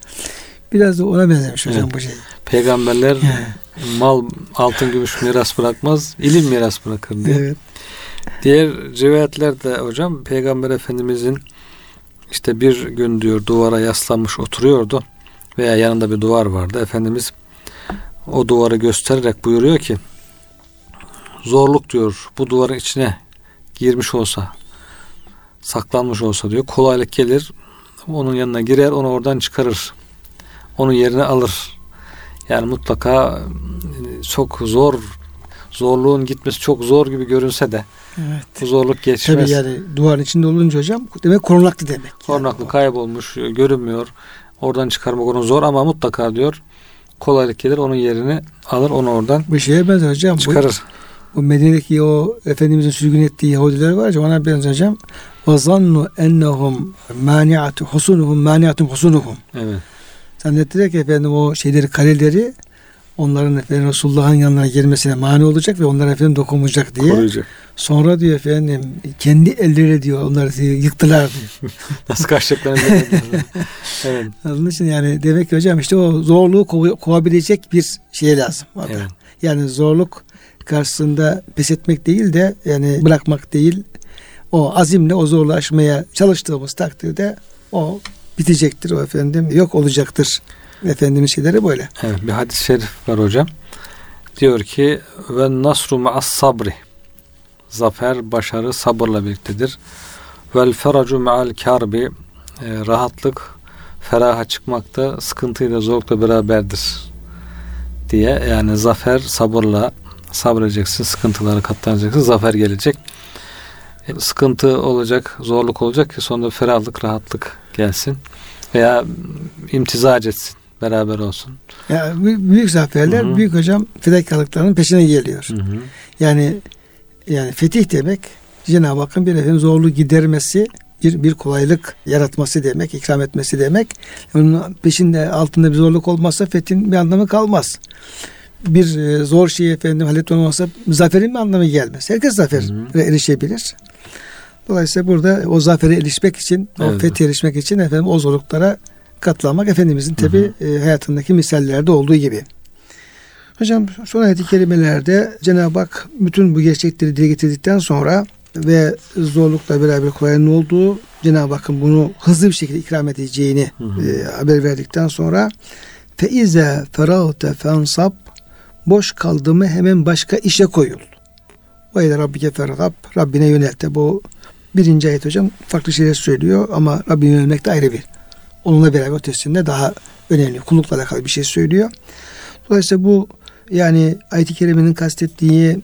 Speaker 1: Biraz da ona benzemiş hocam evet. bu şey.
Speaker 2: Peygamberler mal, altın, gümüş miras bırakmaz, ilim miras bırakır diye. Evet. Diğer rivayetlerde hocam Peygamber Efendimizin işte bir gün diyor duvara yaslanmış oturuyordu veya yanında bir duvar vardı. Efendimiz o duvarı göstererek buyuruyor ki zorluk diyor bu duvarın içine girmiş olsa saklanmış olsa diyor kolaylık gelir onun yanına girer onu oradan çıkarır onun yerine alır yani mutlaka e, çok zor zorluğun gitmesi çok zor gibi görünse de evet. bu zorluk geçmez.
Speaker 1: Tabii yani duvarın içinde olunca hocam demek korunaklı demek.
Speaker 2: Korunaklı yani. kaybolmuş görünmüyor oradan çıkarmak onun zor ama mutlaka diyor kolaylık gelir onun yerini alır onu oradan
Speaker 1: bu şeye benzer hocam
Speaker 2: çıkarır.
Speaker 1: Bu, o Medine'deki o Efendimizin sürgün ettiği Yahudiler var ya ona benzer hocam ve zannu ennehum mani'atu husunuhum mani'atum husunuhum. Evet. Zannettiler ki efendim o şeyleri kaleleri onların efendim Resulullah'ın yanına gelmesine mani olacak ve onlara efendim dokunmayacak diye. Koruyacak. Sonra diyor efendim kendi elleri diyor onları diyor, yıktılar diyor. (laughs)
Speaker 2: Nasıl kaçacaklarını
Speaker 1: evet. Onun için yani demek ki hocam işte o zorluğu ko- kovabilecek bir şey lazım. Evet. Yani zorluk karşısında pes etmek değil de yani bırakmak değil o azimle o zorlu aşmaya çalıştığımız takdirde o bitecektir o efendim yok olacaktır. Efendimiz şeyleri böyle.
Speaker 2: Evet bir hadis-i şerif var hocam. Diyor ki ve nasru ma'as sabri zafer, başarı sabırla birliktedir. Vel feracu ma'al karbi e, rahatlık feraha çıkmakta sıkıntıyla zorlukla beraberdir diye yani zafer sabırla sabredeceksin sıkıntıları katlanacaksın zafer gelecek sıkıntı olacak, zorluk olacak ki sonunda ferahlık, rahatlık gelsin veya imtizac etsin, beraber olsun.
Speaker 1: Ya büyük zaferler, Hı-hı. büyük hocam fedakarlıkların peşine geliyor. Hı-hı. Yani yani fetih demek Cenab-ı Hakk'ın bir efendim zorluğu gidermesi bir, bir kolaylık yaratması demek, ikram etmesi demek. Onun peşinde altında bir zorluk olmazsa fethin bir anlamı kalmaz. Bir e, zor şeyi efendim halletme olmazsa zaferin bir anlamı gelmez. Herkes zafere erişebilir. Dolayısıyla burada o zafere erişmek için, evet. o fethi erişmek için efendim o zorluklara katlanmak Efendimizin tabi e, hayatındaki misallerde olduğu gibi. Hocam son ayet-i kerimelerde Cenab-ı Hak bütün bu gerçekleri dile getirdikten sonra ve zorlukla beraber kolaylığın olduğu Cenab-ı Hakk'ın bunu hızlı bir şekilde ikram edeceğini E, haber verdikten sonra feize ferahte fensab boş kaldığımı hemen başka işe koyul. Ve ile Rabbike ferhab Rabbine yönelte. Bu birinci ayet hocam farklı şeyler söylüyor ama Rabbine yönelmek de ayrı bir. Onunla beraber ötesinde daha önemli kullukla alakalı bir şey söylüyor. Dolayısıyla bu yani ayet-i kerimenin kastettiği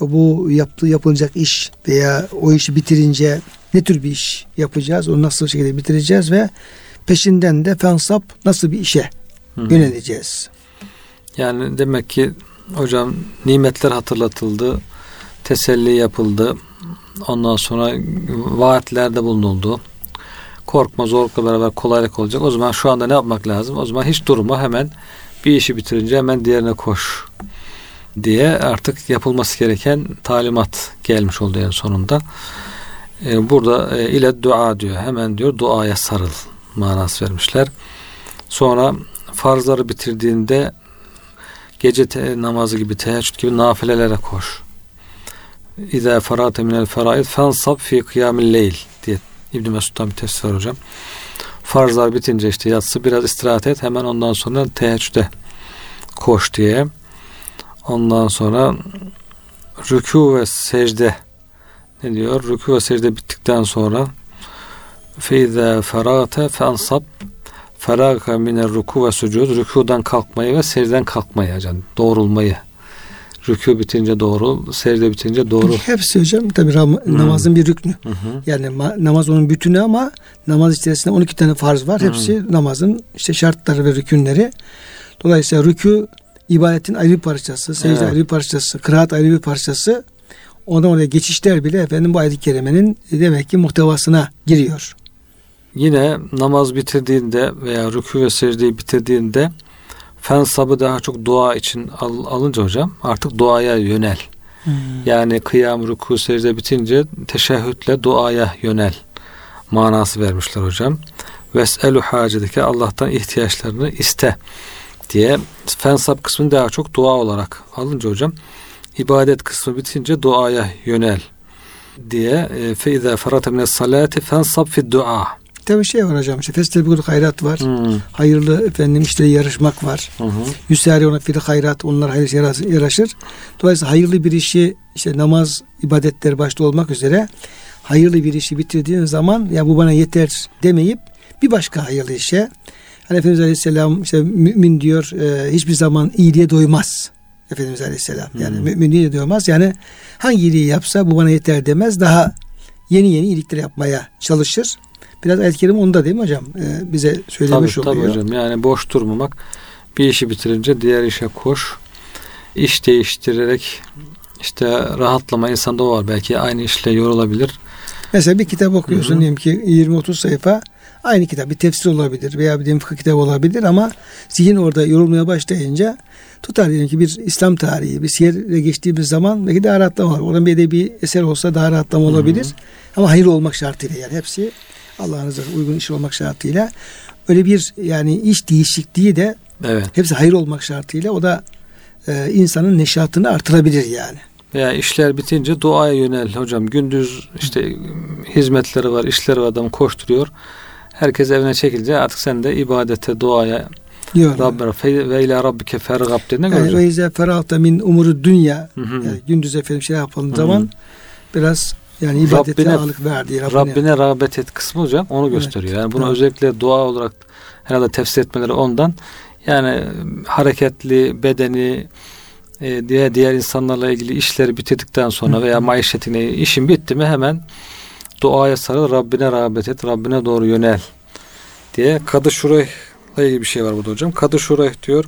Speaker 1: bu yaptığı yapılacak iş veya o işi bitirince ne tür bir iş yapacağız, onu nasıl şekilde bitireceğiz ve peşinden de fensap nasıl bir işe Hı. yöneleceğiz.
Speaker 2: Yani demek ki hocam nimetler hatırlatıldı, teselli yapıldı, ondan sonra vaatlerde bulunuldu. Korkma zorlukla beraber kolaylık olacak. O zaman şu anda ne yapmak lazım? O zaman hiç durma hemen bir işi bitirince hemen diğerine koş diye artık yapılması gereken talimat gelmiş oldu en sonunda. Ee, burada e, ile dua diyor. Hemen diyor duaya sarıl manası vermişler. Sonra farzları bitirdiğinde gece te- namazı gibi teheccüd gibi nafilelere koş. İza ferate minel feraid fensab fi kıyamil leyl İbn Mesud'dan bir tefsir var hocam. Farzlar bitince işte yatsı biraz istirahat et hemen ondan sonra teheccüde koş diye. Ondan sonra rükû ve secde ne diyor? Rükû ve secde bittikten sonra feize ferate fensab feraka mine ruku ve sucud rükudan kalkmayı ve secden kalkmayı yani doğrulmayı rükû bitince doğru, secde bitince doğru.
Speaker 1: Hepsi hocam tabi hmm. namazın bir rüknü. Hı. Yani ma- namaz onun bütünü ama namaz içerisinde 12 tane farz var. Hı. Hepsi namazın işte şartları ve rükünleri. Dolayısıyla rükû ibadetin ayrı bir parçası, secde evet. ayrı bir parçası, kıraat ayrı bir parçası. Ondan oraya geçişler bile efendim bu ayet-i kerimenin demek ki muhtevasına giriyor.
Speaker 2: Yine namaz bitirdiğinde veya rükû ve secdeyi bitirdiğinde fen sabı daha çok dua için al, alınca hocam artık duaya yönel. Hmm. Yani kıyam, ruku, secde bitince teşehhütle duaya yönel manası vermişler hocam. Veselu hacedike Allah'tan ihtiyaçlarını iste diye fensap kısmını daha çok dua olarak alınca hocam ibadet kısmı bitince duaya yönel diye fe izâ ferate mine salati fensab fi dua
Speaker 1: Tabii şey var hocam işte festebikul hayrat var. Hmm. Hayırlı efendim işte yarışmak var. Yüsari ona fil hayrat onlar hayır yaraşır. Dolayısıyla hayırlı bir işi işte namaz ibadetleri başta olmak üzere hayırlı bir işi bitirdiğin zaman ya bu bana yeter demeyip bir başka hayırlı işe Hani Efendimiz Aleyhisselam işte mümin diyor e, hiçbir zaman iyiliğe doymaz. Efendimiz Aleyhisselam. Yani hmm. mümin iyiliğe doymaz. Yani hangi iyiliği yapsa bu bana yeter demez. Daha yeni yeni iyilikler yapmaya çalışır. Biraz ayet-i kerim onda değil mi hocam? Ee, bize söylemiş
Speaker 2: tabii,
Speaker 1: oluyor.
Speaker 2: Tabii hocam. Yani boş durmamak. Bir işi bitirince diğer işe koş. İş değiştirerek işte rahatlama insanda o var. Belki aynı işle yorulabilir.
Speaker 1: Mesela bir kitap okuyorsun Hı-hı. diyelim ki 20-30 sayfa aynı kitap bir tefsir olabilir veya bir fıkıh kitabı olabilir ama zihin orada yorulmaya başlayınca tutar diyelim ki bir İslam tarihi bir siyere geçtiğimiz zaman belki daha rahatlama var. Oradan bir edebi eser olsa daha rahatlama olabilir. Hı-hı. Ama hayır olmak şartıyla yani hepsi Allah'ın uygun iş olmak şartıyla öyle bir yani iş değişikliği de evet. hepsi hayır olmak şartıyla o da e, insanın neşatını artırabilir yani.
Speaker 2: Veya işler bitince duaya yönel hocam. Gündüz işte hizmetleri var, işleri var adam koşturuyor. Herkes evine çekilince artık sen de ibadete, duaya Rabbine ve ila rabbike fergab dediğine
Speaker 1: göre. Ve izâ ferahta min umuru dünya. Yani gündüz efendim şey yapalım zaman biraz yani ibadete Rabbine, ağırlık verdiği.
Speaker 2: Rabbine, Rabbine rağbet et kısmı hocam onu gösteriyor. Yani bunu evet. özellikle dua olarak herhalde tefsir etmeleri ondan. Yani hareketli, bedeni, e, diğer diğer insanlarla ilgili işleri bitirdikten sonra veya maişetini işin bitti mi hemen duaya sarıl Rabbine rağbet et Rabbine doğru yönel diye Kadı Şurayh'la ilgili bir şey var burada hocam. Kadı Şurayh diyor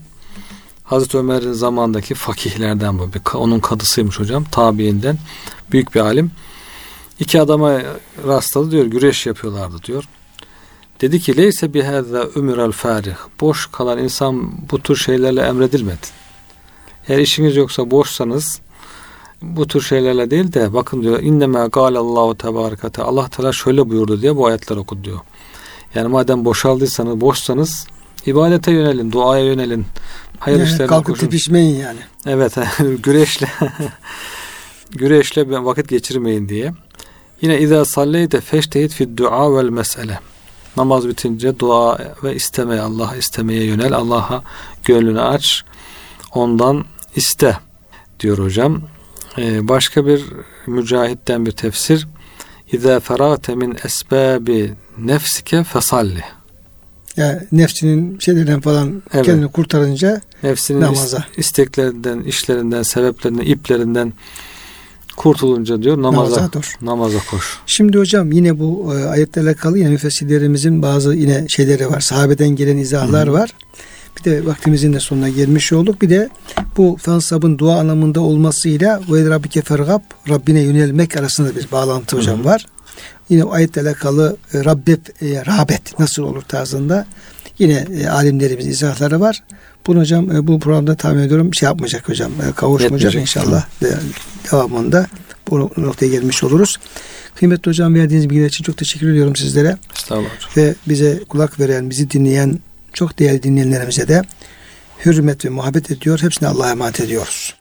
Speaker 2: Hazreti Ömer'in zamandaki fakihlerden bu. Onun kadısıymış hocam. Tabiinden. Büyük bir alim. İki adama rastladı diyor güreş yapıyorlardı diyor. Dedi ki leyse bihâzâ ömürel fârih. Boş kalan insan bu tür şeylerle emredilmedi. Eğer işiniz yoksa boşsanız bu tür şeylerle değil de bakın diyor inneme gâlallahu tebârikate Allah Teala şöyle buyurdu diye bu ayetler okudu diyor. Yani madem boşaldıysanız boşsanız ibadete yönelin, duaya yönelin. Hayır
Speaker 1: yani
Speaker 2: işlerine
Speaker 1: kalkıp
Speaker 2: koşun.
Speaker 1: tepişmeyin yani.
Speaker 2: Evet (laughs) güreşle (laughs) güreşle vakit geçirmeyin diye. Yine izâ salleyte feştehit fid dua vel mesele. Namaz bitince dua ve istemeye, Allah'a istemeye yönel. Allah'a gönlünü aç. Ondan iste diyor hocam. Ee, başka bir mücahitten bir tefsir. İzâ ferâte min esbâbi nefsike fesalli.
Speaker 1: Yani nefsinin şeylerden falan
Speaker 2: Evet.
Speaker 1: kendini kurtarınca
Speaker 2: Nefsinin
Speaker 1: Namaza.
Speaker 2: is- isteklerinden, işlerinden, sebeplerinden, iplerinden kurtulunca diyor namaza,
Speaker 1: namaza dur.
Speaker 2: namaza koş.
Speaker 1: Şimdi hocam yine bu e, ayetlerle alakalı yine müfessirlerimizin bazı yine şeyleri var. Sahabeden gelen izahlar var. Bir de vaktimizin de sonuna gelmiş olduk. Bir de bu fensabın dua anlamında olmasıyla ve Rabbike fergab Rabbine yönelmek arasında bir bağlantı hocam var. Yine o ayetle alakalı e, Rabbe e, rağbet nasıl olur tarzında yine e, alimlerimizin izahları var. Bunu hocam e, bu programda tahmin ediyorum şey yapmayacak hocam. E, kavuşmayacak
Speaker 2: Yetmeyecek.
Speaker 1: inşallah. De, devamında bu noktaya gelmiş oluruz. Kıymetli hocam verdiğiniz bilgiler için çok teşekkür ediyorum sizlere.
Speaker 2: Estağfurullah.
Speaker 1: Ve bize kulak veren, bizi dinleyen çok değerli dinleyenlerimize de hürmet ve muhabbet ediyor. Hepsine Allah'a emanet ediyoruz.